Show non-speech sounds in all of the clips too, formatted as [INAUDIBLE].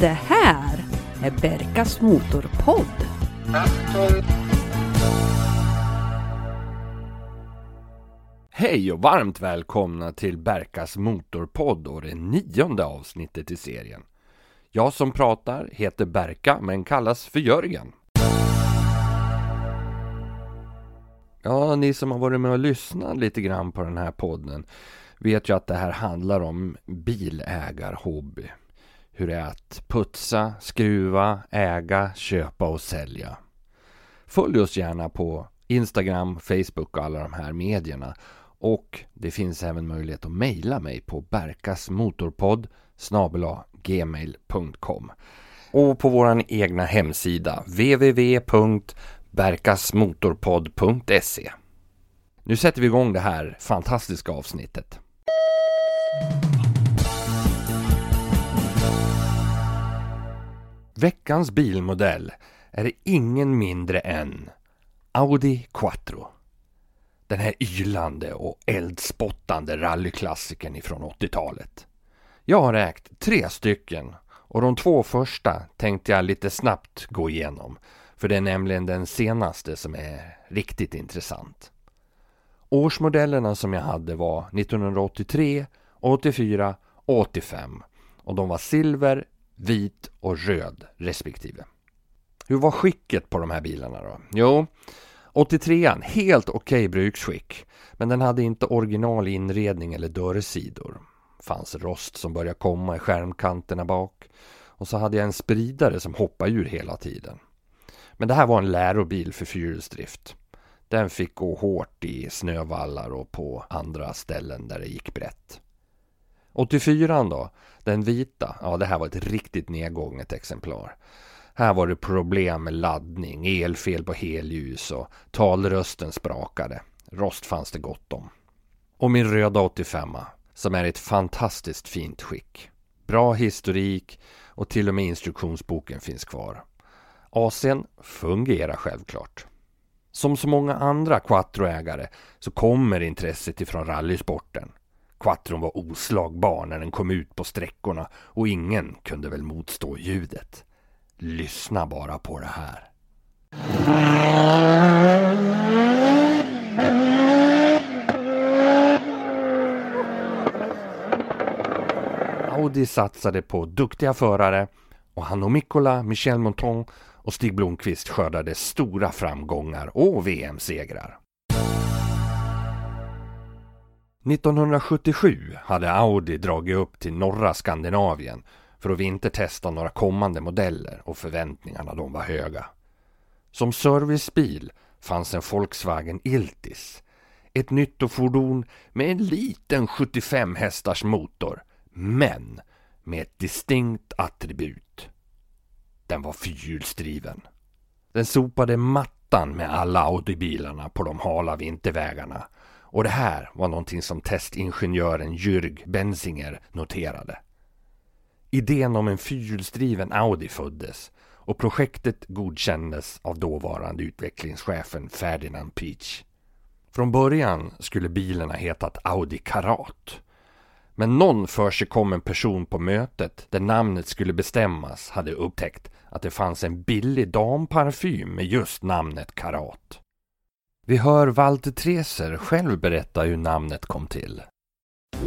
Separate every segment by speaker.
Speaker 1: Det här är Berkas Motorpodd.
Speaker 2: Hej och varmt välkomna till Berkas Motorpodd och det nionde avsnittet i serien. Jag som pratar heter Berka men kallas för Jörgen. Ja, ni som har varit med och lyssnat lite grann på den här podden vet ju att det här handlar om bilägarhobby. Hur det är att putsa, skruva, äga, köpa och sälja. Följ oss gärna på Instagram, Facebook och alla de här medierna. Och det finns även möjlighet att mejla mig på berkasmotorpodd gmail.com och på vår egna hemsida www.berkasmotorpodd.se Nu sätter vi igång det här fantastiska avsnittet. Veckans bilmodell är det ingen mindre än Audi Quattro. Den här ylande och eldspottande rallyklassikern ifrån 80-talet. Jag har ägt tre stycken och de två första tänkte jag lite snabbt gå igenom. För det är nämligen den senaste som är riktigt intressant. Årsmodellerna som jag hade var 1983, 84 och 85. Och de var silver, vit och röd respektive. Hur var skicket på de här bilarna då? Jo, 83an, helt okej okay bruksskick. Men den hade inte original inredning eller dörrsidor. Fanns rost som började komma i skärmkanterna bak. Och så hade jag en spridare som hoppade ur hela tiden. Men det här var en lärobil för fyrhjulsdrift. Den fick gå hårt i snövallar och på andra ställen där det gick brett. 84 då, den vita, ja det här var ett riktigt nedgånget exemplar. Här var det problem med laddning, elfel på helljus och talrösten sprakade. Rost fanns det gott om. Och min röda 85 som är ett fantastiskt fint skick. Bra historik och till och med instruktionsboken finns kvar. AC'n fungerar självklart. Som så många andra Quattro-ägare så kommer intresset ifrån rallysporten. Quattron var oslagbar när den kom ut på sträckorna och ingen kunde väl motstå ljudet. Lyssna bara på det här. Audi satsade på duktiga förare och Hanno Mikkola, Michel Monton och Stig Blomqvist skördade stora framgångar och VM-segrar. 1977 hade Audi dragit upp till norra Skandinavien för att vintertesta några kommande modeller och förväntningarna de var höga. Som servicebil fanns en Volkswagen Iltis. Ett nyttofordon med en liten 75 hästars motor, men med ett distinkt attribut. Den var fyrhjulsdriven. Den sopade mattan med alla Audi-bilarna på de hala vintervägarna och det här var någonting som testingenjören Jürg Benzinger noterade. Idén om en fyrhjulsdriven Audi föddes och projektet godkändes av dåvarande utvecklingschefen Ferdinand Peach. Från början skulle bilarna hetat Audi Karat. Men någon för sig kom en person på mötet där namnet skulle bestämmas hade upptäckt att det fanns en billig damparfym med just namnet Karat. Vi hör Walter Treser själv berätta hur namnet kom till.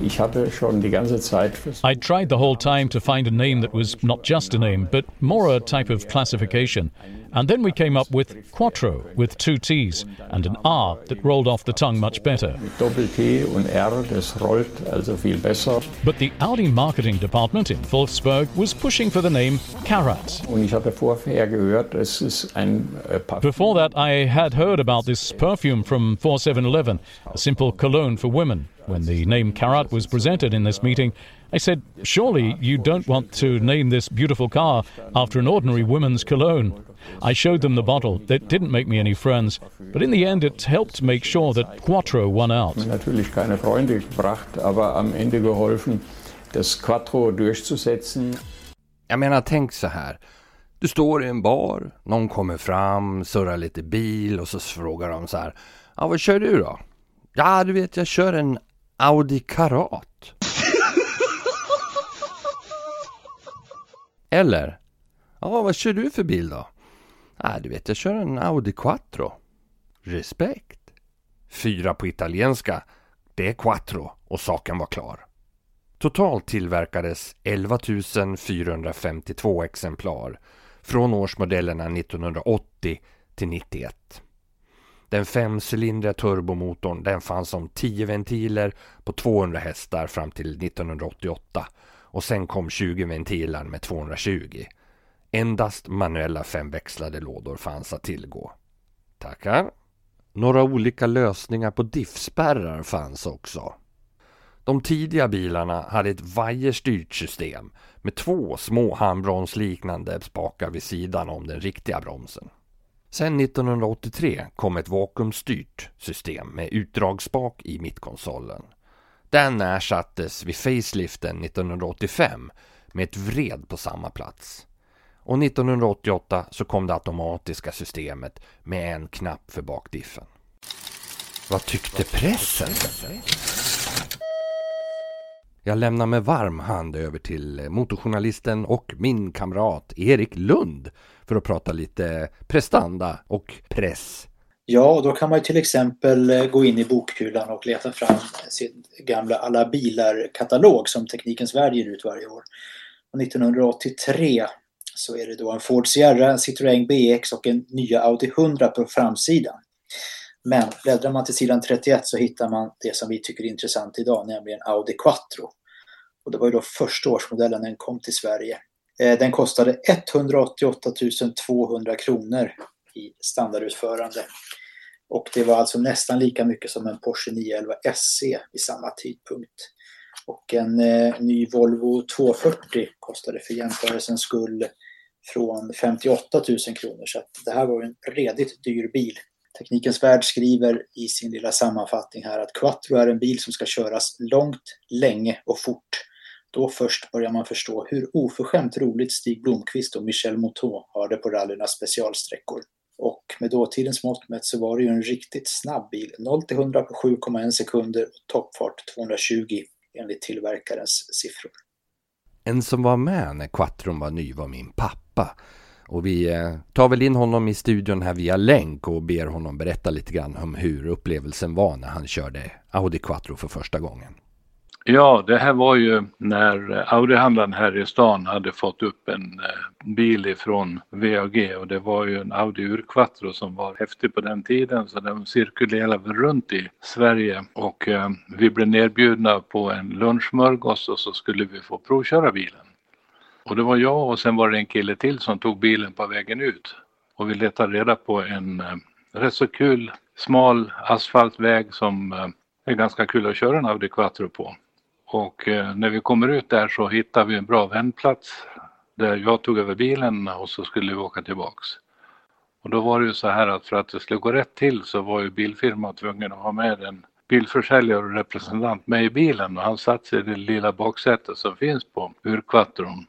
Speaker 3: Ich hatte schon die ganze Zeit
Speaker 4: I tried the whole time to find a name that was not just a name, but more a type of classification. And then we came up with Quattro with two T's and an R that rolled off the tongue much better.
Speaker 3: Doppel-T und R, das rollt also viel besser.
Speaker 4: But the Audi marketing department in Wolfsburg was pushing for the name Karat.
Speaker 3: Und ich hatte vorher gehört, es ist ein äh,
Speaker 4: Before that, I had heard about this perfume from 4711, a simple cologne for women. When the name Karat was presented in this meeting, I said, Surely you don't want to name this beautiful car after an ordinary woman's cologne. I showed them the bottle. That didn't make me any friends, but in the end it helped make sure that Quattro won out.
Speaker 3: Natürlich keine Freunde gebracht, aber am Ende geholfen, das Quattro durchzusetzen.
Speaker 2: Jag menar, tänk så här. Du står i en bar, någon kommer fram, surrar lite bil och så frågar de så här. Ja, vad kör du då? Ja, du vet, jag kör en Audi Karat. Eller? Ja, vad kör du för bil då? Ja, du vet, jag kör en Audi Quattro. Respekt. Fyra på italienska. Det är Quattro och saken var klar. Totalt tillverkades 11 452 exemplar från årsmodellerna 1980 till 91. Den femcylindriga turbomotorn den fanns som 10 ventiler på 200 hästar fram till 1988 och sen kom 20 ventiler med 220. Endast manuella femväxlade lådor fanns att tillgå. Tackar. Några olika lösningar på diffspärrar fanns också. De tidiga bilarna hade ett vajerstyrt system med två små handbromsliknande spakar vid sidan om den riktiga bromsen. Sen 1983 kom ett vakuumstyrt system med utdragspak i mittkonsolen. Den ersattes vid faceliften 1985 med ett vred på samma plats. Och 1988 så kom det automatiska systemet med en knapp för bakdiffen. Vad tyckte pressen? Jag lämnar med varm hand över till motorjournalisten och min kamrat Erik Lund för att prata lite prestanda och press.
Speaker 5: Ja, och då kan man ju till exempel eh, gå in i bokhyllan och leta fram sin gamla Alla bilar-katalog som Teknikens Värld ger ut varje år. Och 1983 så är det då en Ford Sierra, en Citroën BX och en nya Audi 100 på framsidan. Men bläddrar man till sidan 31 så hittar man det som vi tycker är intressant idag, nämligen Audi Quattro. Och det var ju då första årsmodellen den kom till Sverige. Eh, den kostade 188 200 kronor i standardutförande. Och det var alltså nästan lika mycket som en Porsche 911 SC vid samma tidpunkt. Och en eh, ny Volvo 240 kostade för jämförelsens skull från 58 000 kronor. Så det här var en redigt dyr bil. Teknikens Värld skriver i sin lilla sammanfattning här att Quattro är en bil som ska köras långt, länge och fort. Då först börjar man förstå hur oförskämt roligt Stig Blomqvist och Michel Mouton har det på rallynas specialsträckor. Och med dåtidens mått mätt så var det ju en riktigt snabb bil. 0 till 100 på 7,1 sekunder och toppfart 220 enligt tillverkarens siffror.
Speaker 2: En som var med när Quattron var ny var min pappa. Och vi eh, tar väl in honom i studion här via länk och ber honom berätta lite grann om hur upplevelsen var när han körde Audi Quattro för första gången.
Speaker 6: Ja, det här var ju när eh, Audi-handlaren här i stan hade fått upp en eh, bil ifrån VAG och det var ju en Audi Urquattro som var häftig på den tiden så den cirkulerade runt i Sverige och eh, vi blev nerbjudna på en lunchmörgås och så skulle vi få provköra bilen. Och det var jag och sen var det en kille till som tog bilen på vägen ut och vi letade reda på en eh, rätt så kul smal asfaltväg som eh, är ganska kul att köra en Audi Quattro på. Och eh, när vi kommer ut där så hittar vi en bra vändplats där jag tog över bilen och så skulle vi åka tillbaks. Och då var det ju så här att för att det skulle gå rätt till så var ju bilfirman tvungen att ha med en bilförsäljare och representant med i bilen och han satt sig i det lilla baksätet som finns på urkvattron.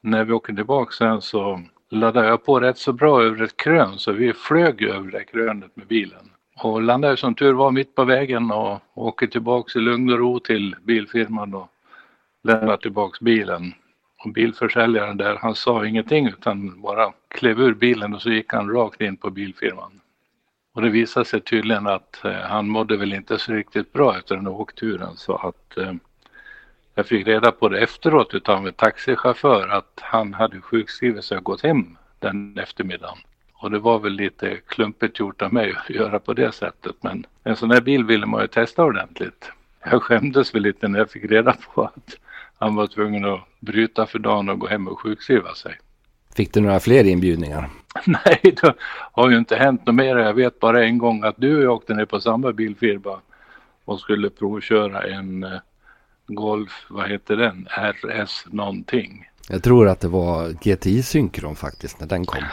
Speaker 6: När vi åker tillbaks sen så laddade jag på rätt så bra över ett krön så vi flög över det krönet med bilen och landade som tur var mitt på vägen och åker tillbaks i lugn och ro till bilfirman och lämnar tillbaks bilen. Och bilförsäljaren där, han sa ingenting utan bara klev ur bilen och så gick han rakt in på bilfirman. Och det visade sig tydligen att eh, han mådde väl inte så riktigt bra efter den åkturen så att eh, jag fick reda på det efteråt utav en taxichaufför att han hade sjukskrivit sig och gått hem den eftermiddagen. Och det var väl lite klumpigt gjort av mig att göra på det sättet. Men en sån här bil ville man ju testa ordentligt. Jag skämdes väl lite när jag fick reda på att han var tvungen att bryta för dagen och gå hem och sjukskriva sig.
Speaker 2: Fick du några fler inbjudningar? [LAUGHS]
Speaker 6: Nej, det har ju inte hänt något mer. Jag vet bara en gång att du och jag åkte ner på samma bilfirma och skulle provköra en eh, Golf, vad heter den, RS någonting.
Speaker 2: Jag tror att det var GTI Synkron faktiskt när den kom.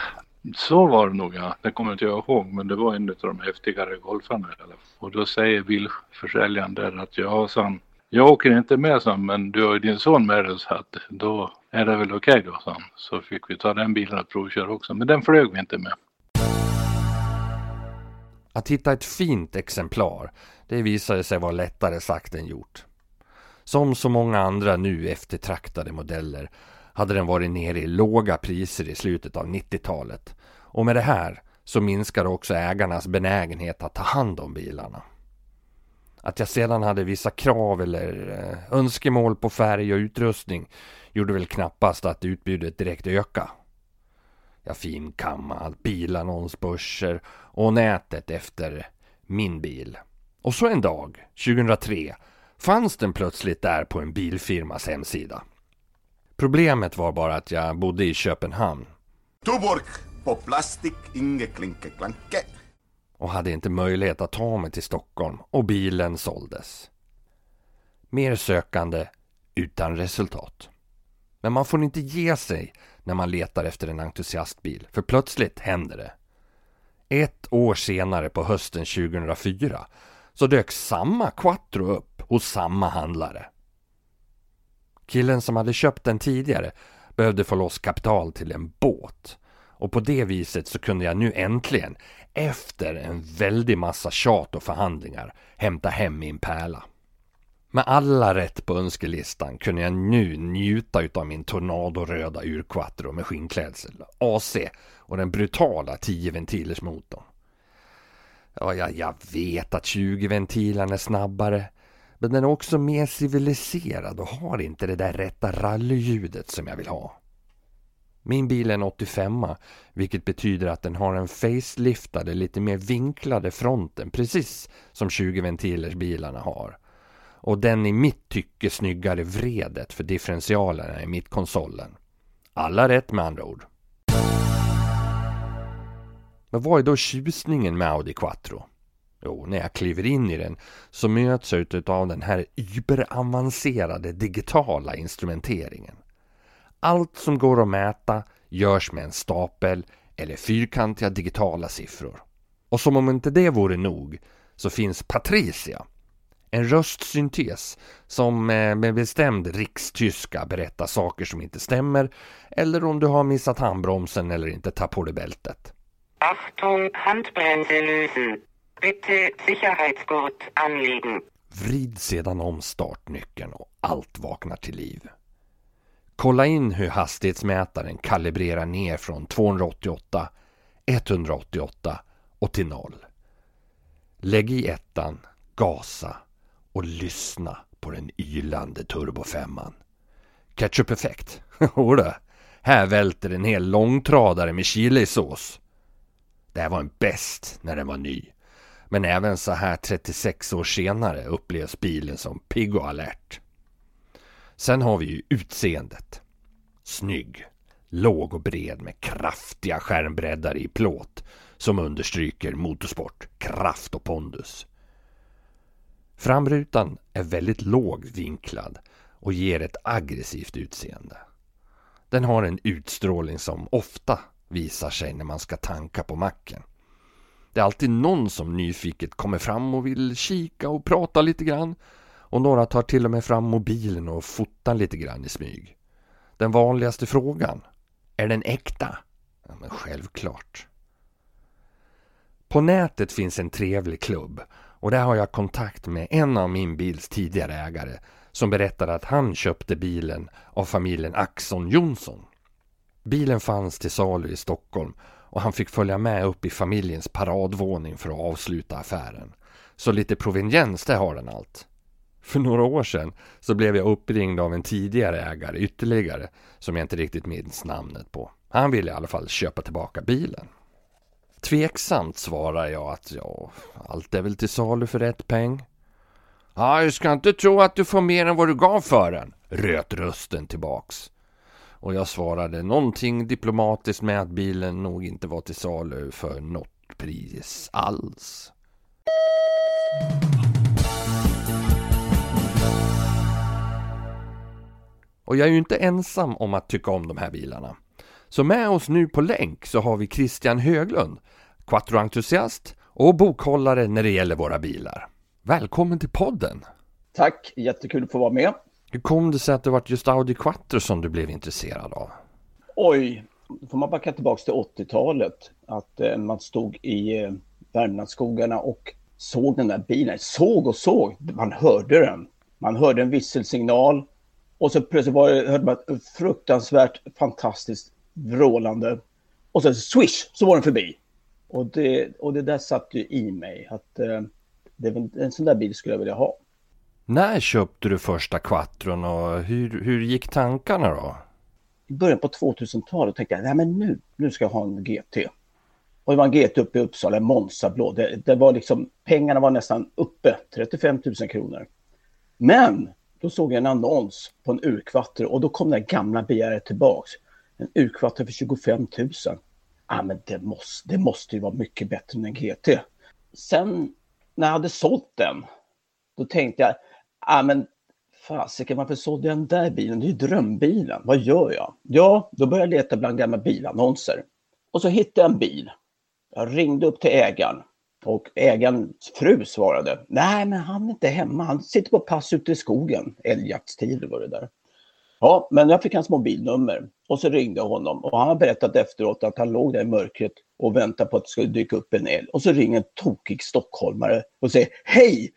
Speaker 6: Så var det nog ja, det kommer inte jag ihåg men det var en av de häftigare golfarna i alla fall. Och då säger bilförsäljaren där att ja, sa jag åker inte med sa men du har ju din son med dig så att då är det väl okej okay då sa Så fick vi ta den bilen och provköra också men den flög vi inte med.
Speaker 2: Att hitta ett fint exemplar, det visade sig vara lättare sagt än gjort. Som så många andra nu eftertraktade modeller hade den varit nere i låga priser i slutet av 90-talet. Och med det här så minskar också ägarnas benägenhet att ta hand om bilarna. Att jag sedan hade vissa krav eller eh, önskemål på färg och utrustning gjorde väl knappast att utbudet direkt ökade. Jag finkammade bilannonsbörser och nätet efter min bil. Och så en dag, 2003, fanns den plötsligt där på en bilfirmas hemsida. Problemet var bara att jag bodde i Köpenhamn.
Speaker 7: Tuborg på plastik, inge klinke klanke.
Speaker 2: Och hade inte möjlighet att ta mig till Stockholm och bilen såldes. Mer sökande utan resultat. Men man får inte ge sig när man letar efter en entusiastbil, för plötsligt händer det. Ett år senare på hösten 2004 så dök samma Quattro upp hos samma handlare. Killen som hade köpt den tidigare behövde få loss kapital till en båt och på det viset så kunde jag nu äntligen, efter en väldig massa tjat och förhandlingar, hämta hem min pärla. Med alla rätt på önskelistan kunde jag nu njuta utav min tornadoröda urquattro med skinnklädsel, AC och den brutala 10 ventilers motorn. Ja, jag, jag vet att 20 ventilen är snabbare, men den är också mer civiliserad och har inte det där rätta rallyljudet som jag vill ha. Min bil är en 85 vilket betyder att den har en faceliftade, lite mer vinklade fronten, precis som 20 ventilers bilarna har. Och den i mitt tycke snyggare vredet för differentialerna i mittkonsolen. Alla rätt med andra ord. Men vad är då tjusningen med Audi Quattro? Jo, när jag kliver in i den så möts jag av den här überavancerade digitala instrumenteringen. Allt som går att mäta görs med en stapel eller fyrkantiga digitala siffror. Och som om inte det vore nog så finns Patricia, en röstsyntes som eh, med bestämd rikstyska berättar saker som inte stämmer eller om du har missat handbromsen eller inte tar på dig bältet.
Speaker 8: Achtung, handbremsen lösen. Bitte Sicherheitsgurt anlegen.
Speaker 2: Vrid sedan om startnyckeln och allt vaknar till liv. Kolla in hur hastighetsmätaren kalibrerar ner från 288, 188 och till noll. Lägg i ettan, gasa och lyssna på den ylande turbofemman. Ketchup-effekt? [LAUGHS] Jodå, här välter en hel långtradare med chilisås. Det här var en bäst när den var ny. Men även så här 36 år senare upplevs bilen som pigg och alert. Sen har vi ju utseendet. Snygg, låg och bred med kraftiga skärmbreddar i plåt som understryker motorsport, kraft och pondus. Framrutan är väldigt lågt vinklad och ger ett aggressivt utseende. Den har en utstrålning som ofta visar sig när man ska tanka på macken. Det är alltid någon som nyfiket kommer fram och vill kika och prata lite grann. Och några tar till och med fram mobilen och fotar lite grann i smyg. Den vanligaste frågan. Är den äkta? Ja, men självklart. På nätet finns en trevlig klubb och där har jag kontakt med en av min bils tidigare ägare som berättade att han köpte bilen av familjen Axon Jonsson. Bilen fanns till salu i Stockholm och han fick följa med upp i familjens paradvåning för att avsluta affären. Så lite proveniens, det har den allt. För några år sedan så blev jag uppringd av en tidigare ägare ytterligare som jag inte riktigt minns namnet på. Han ville i alla fall köpa tillbaka bilen. Tveksamt svarar jag att ja, allt är väl till salu för rätt peng. Ja, du ska inte tro att du får mer än vad du gav för den, röt rösten tillbaks. Och jag svarade någonting diplomatiskt med att bilen nog inte var till salu för något pris alls. Och jag är ju inte ensam om att tycka om de här bilarna. Så med oss nu på länk så har vi Christian Höglund, Quattroentusiast och bokhållare när det gäller våra bilar. Välkommen till podden!
Speaker 9: Tack, jättekul att få vara med.
Speaker 2: Hur kom det sig att det var just Audi Quattro som du blev intresserad av?
Speaker 9: Oj, då får man backa tillbaka till 80-talet. Att eh, man stod i eh, Värmlandsskogarna och såg den där bilen. Såg och såg, man hörde den. Man hörde en visselsignal Och så plötsligt var det, hörde man ett fruktansvärt fantastiskt vrålande. Och sen swish så var den förbi. Och det, och det där satt ju i mig att eh, det, en sån där bil skulle jag vilja ha.
Speaker 2: När köpte du första Quattron och hur, hur gick tankarna då?
Speaker 9: I början på 2000-talet tänkte jag, nej men nu, nu ska jag ha en GT. Och det var en GT uppe i Uppsala, en Monza blå. Det, det, var liksom, pengarna var nästan uppe, 35 000 kronor. Men då såg jag en annons på en urkvatter och då kom det gamla begäret tillbaks. En urkvatter för 25 000. Ja, men det måste, det måste ju vara mycket bättre än en GT. Sen när jag hade sålt den, då tänkte jag, ah, men fasiken varför sålde jag den där bilen? Det är ju drömbilen. Vad gör jag? Ja, då började jag leta bland gamla bilannonser. Och så hittade jag en bil. Jag ringde upp till ägaren och ägarens fru svarade, nej men han är inte hemma, han sitter på pass ute i skogen, älgjaktstider var det där. Ja, men jag fick hans mobilnummer och så ringde jag honom och han har berättat efteråt att han låg där i mörkret och väntade på att det skulle dyka upp en älg. Och så ringer en tokig stockholmare och säger, hej!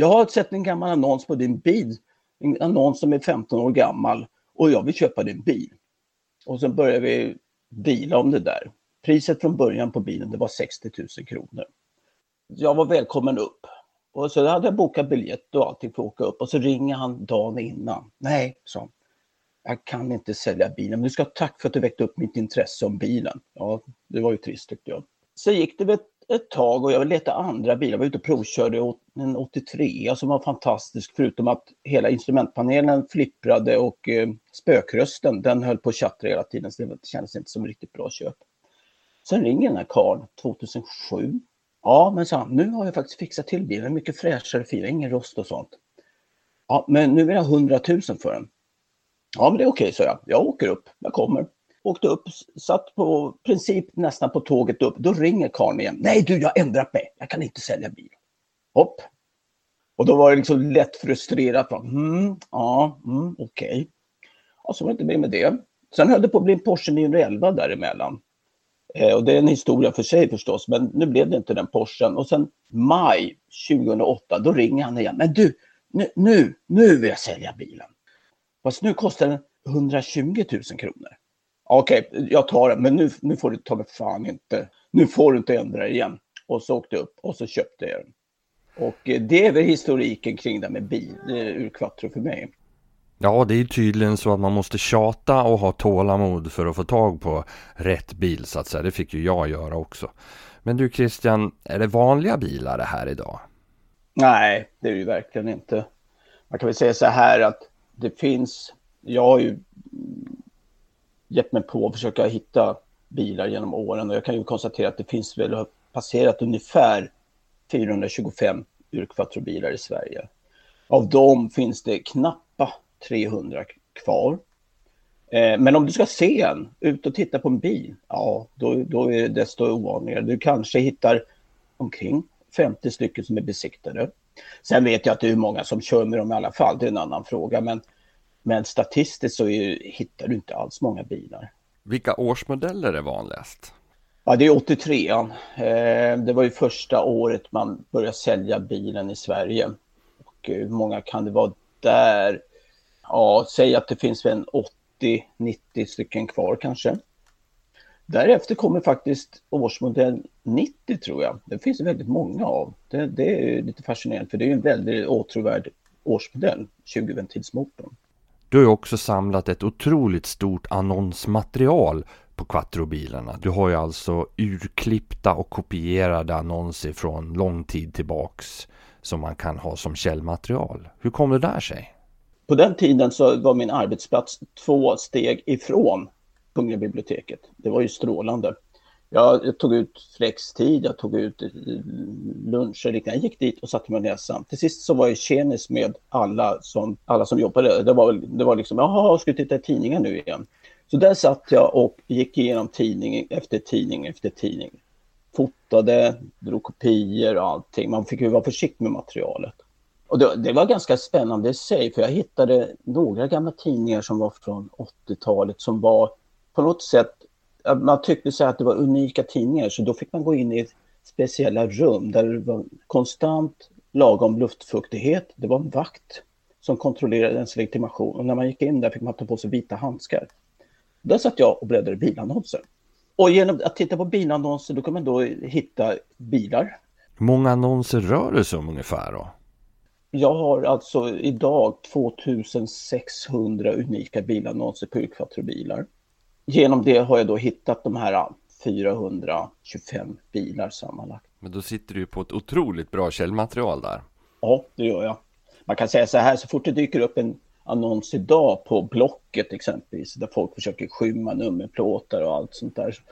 Speaker 9: Jag har sett en gammal annons på din bil, en annons som är 15 år gammal och jag vill köpa din bil. Och sen började vi deala om det där. Priset från början på bilen det var 60 000 kronor jag var välkommen upp. Och så hade jag bokat biljett och allting för att åka upp och så ringer han dagen innan. Nej, sa han. Jag kan inte sälja bilen, men du ska ha tack för att du väckte upp mitt intresse om bilen. Ja, det var ju trist tyckte jag. Så gick det väl ett tag och jag letade andra bilar. Jag var ute och provkörde en 83 alltså, som var fantastisk förutom att hela instrumentpanelen flipprade och eh, spökrösten den höll på att tjattra hela tiden så det kändes inte som riktigt bra köp. Sen ringer den här karln 2007 Ja, men sa han, nu har jag faktiskt fixat till bilen, mycket fräschare fil, ingen rost och sånt. Ja, men nu vill jag ha 100 000 för den. Ja, men det är okej, sa jag. Jag åker upp, jag kommer. Åkte upp, satt på princip nästan på tåget upp. Då ringer karln igen. Nej du, jag har ändrat mig. Jag kan inte sälja bil. Hopp. Och då var det liksom lätt frustrerat. Mm, ja, mm, okej. Okay. Och så var det inte mer med det. Sen höll det på att bli en Porsche 911 däremellan. Eh, och det är en historia för sig förstås, men nu blev det inte den Porschen. Och sen maj 2008, då ringer han igen. Men du, nu, nu, nu vill jag sälja bilen. Fast nu kostar den 120 000 kronor. Okej, okay, jag tar den, men nu, nu får du ta mig fan inte, nu får du inte ändra igen. Och så åkte jag upp och så köpte jag den. Och eh, det är väl historiken kring det med bil, eh, ur Quattro för mig.
Speaker 2: Ja, det är tydligen så att man måste tjata och ha tålamod för att få tag på rätt bil så att säga. Det fick ju jag göra också. Men du Christian, är det vanliga bilar det här idag?
Speaker 9: Nej, det är det ju verkligen inte. Man kan väl säga så här att det finns, jag har ju gett mig på att försöka hitta bilar genom åren och jag kan ju konstatera att det finns väl, har passerat ungefär 425 urkvattrobilar i Sverige. Av dem finns det knappa 300 kvar. Eh, men om du ska se en, ut och titta på en bil, ja, då, då är det desto ovanligare. Du kanske hittar omkring 50 stycken som är besiktade. Sen vet jag att det är många som kör med dem i alla fall, det är en annan fråga. Men, men statistiskt så är, hittar du inte alls många bilar.
Speaker 2: Vilka årsmodeller är vanligast?
Speaker 9: Ja, det är 83 eh, Det var ju första året man började sälja bilen i Sverige. Och hur eh, många kan det vara där? ja, säg att det finns en 80-90 stycken kvar kanske. Därefter kommer faktiskt årsmodell 90 tror jag. Det finns väldigt många av. Det, det är lite fascinerande för det är en väldigt åtråvärd årsmodell, 20-ventilsmotorn.
Speaker 2: Du har ju också samlat ett otroligt stort annonsmaterial på Quattro-bilarna. Du har ju alltså urklippta och kopierade annonser från lång tid tillbaks som man kan ha som källmaterial. Hur kom det där sig?
Speaker 9: På den tiden så var min arbetsplats två steg ifrån Kungliga biblioteket. Det var ju strålande. Jag, jag tog ut flextid, jag tog ut eh, luncher, jag gick dit och satte mig och läste. Till sist så var jag tjenis med alla som, alla som jobbade. Det var, det var liksom, jaha, ska du titta i tidningen nu igen? Så där satt jag och gick igenom tidning efter tidning efter tidning. Fotade, drog kopior och allting. Man fick ju vara försiktig med materialet. Och det, det, var ganska spännande i sig, för jag hittade några gamla tidningar som var från 80-talet som var på något sätt, man tyckte så att det var unika tidningar, så då fick man gå in i speciella rum där det var konstant lagom luftfuktighet, det var en vakt som kontrollerade ens legitimation. Och när man gick in där fick man ta på sig vita handskar. Där satt jag och bläddrade i bilannonser. Och genom att titta på bilannonser då kan man då hitta bilar.
Speaker 2: Hur många annonser rör det sig om ungefär då?
Speaker 9: Jag har alltså idag 2600 unika bilannonser på urkvattrobilar. Genom det har jag då hittat de här 425 bilar sammanlagt.
Speaker 2: Men då sitter du på ett otroligt bra källmaterial där.
Speaker 9: Ja, det gör jag. Man kan säga så här, så fort det dyker upp en annons idag på Blocket exempelvis, där folk försöker skymma nummerplåtar och allt sånt där. Så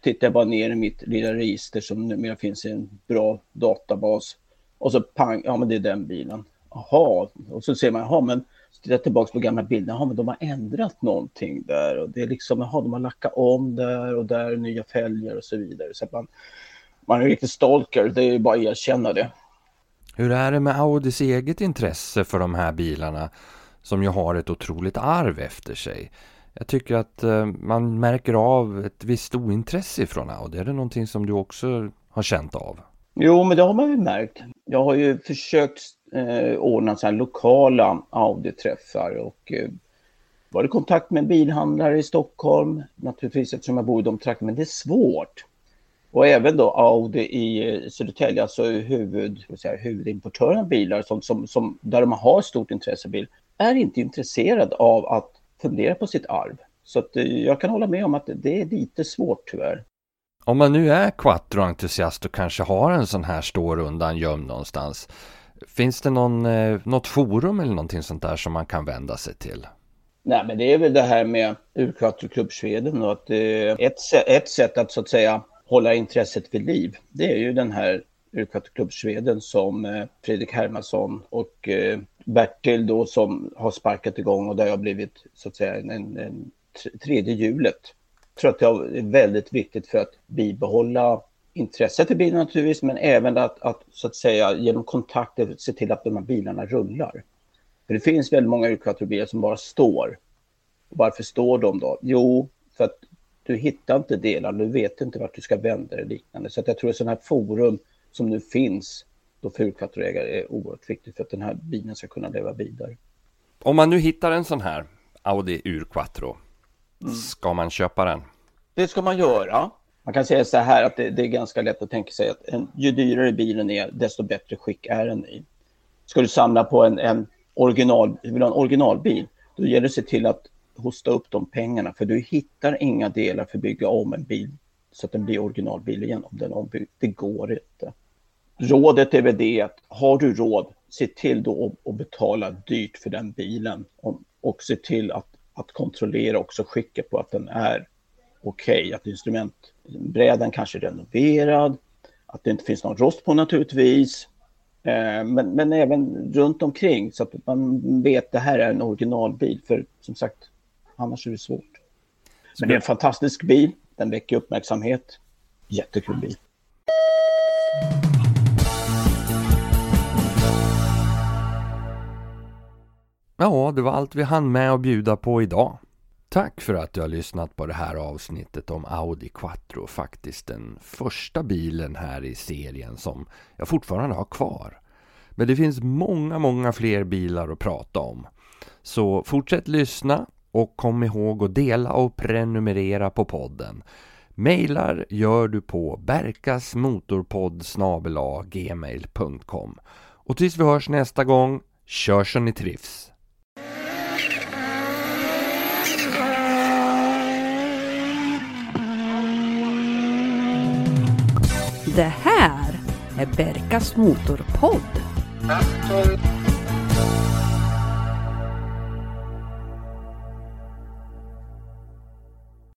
Speaker 9: tittar jag bara ner i mitt lilla register som numera finns i en bra databas. Och så pang, ja men det är den bilen. Jaha, och så ser man, jaha men tittar tillbaka på gamla bilder, jaha men de har ändrat någonting där och det är liksom, jaha de har lackat om där och där nya fälgar och så vidare. Så man, man är riktigt stalker, det är bara att erkänna det.
Speaker 2: Hur är det med Audis eget intresse för de här bilarna som ju har ett otroligt arv efter sig? Jag tycker att eh, man märker av ett visst ointresse från Audi. Är det någonting som du också har känt av?
Speaker 9: Jo, men det har man ju märkt. Jag har ju försökt eh, ordna så här lokala Audi-träffar och eh, varit i kontakt med bilhandlare i Stockholm, naturligtvis eftersom jag bor i de trakterna, men det är svårt. Och även då Audi i eh, Södertälje, alltså huvud, säga, huvudimportören av bilar som, som, som, där de har stort intresse bil, är inte intresserad av att fundera på sitt arv. Så att, eh, jag kan hålla med om att det är lite svårt tyvärr.
Speaker 2: Om man nu är quattro-entusiast och kanske har en sån här stårundan gömd någonstans. Finns det någon, eh, något forum eller någonting sånt där som man kan vända sig till?
Speaker 9: Nej, men det är väl det här med Urquattro Sweden och att eh, ett, ett sätt att så att säga hålla intresset vid liv, det är ju den här Urquattro Sweden som eh, Fredrik Hermansson och Bertil då som har sparkat igång och där har blivit så att säga en, en tredje hjulet. Jag tror att det är väldigt viktigt för att bibehålla intresset för bilen naturligtvis, men även att, att så att säga genom kontakter se till att de här bilarna rullar. För det finns väldigt många yrkesbilar som bara står. Varför står de då? Jo, för att du hittar inte delar, du vet inte vart du ska vända dig liknande. Så att jag tror att sådana här forum som nu finns då för urkvattroägare är oerhört viktigt för att den här bilen ska kunna leva vidare.
Speaker 2: Om man nu hittar en sån här Audi Urquattro, mm. ska man köpa den?
Speaker 9: Det ska man göra. Man kan säga så här att det, det är ganska lätt att tänka sig att en, ju dyrare bilen är, desto bättre skick är den i. Ska du samla på en, en original, vill ha en originalbil, då gäller det att se till att hosta upp de pengarna, för du hittar inga delar för att bygga om en bil så att den blir originalbil igen om den är ombyggd. Det går inte. Rådet är väl det att har du råd, se till då att betala dyrt för den bilen och se till att, att kontrollera också skicket på att den är okej, okay, att Brädan kanske är renoverad, att det inte finns någon rost på naturligtvis, eh, men, men även runt omkring så att man vet att det här är en originalbil, för som sagt, annars är det svårt. Men det är en fantastisk bil, den väcker uppmärksamhet, jättekul bil.
Speaker 2: Ja, det var allt vi hann med att bjuda på idag. Tack för att du har lyssnat på det här avsnittet om Audi Quattro. Faktiskt den första bilen här i serien som jag fortfarande har kvar. Men det finns många, många fler bilar att prata om. Så fortsätt lyssna och kom ihåg att dela och prenumerera på podden. Mailar gör du på berkasmotorpodd gmail.com Och tills vi hörs nästa gång, kör så ni trivs!
Speaker 1: Det här är Berkas Motorpodd.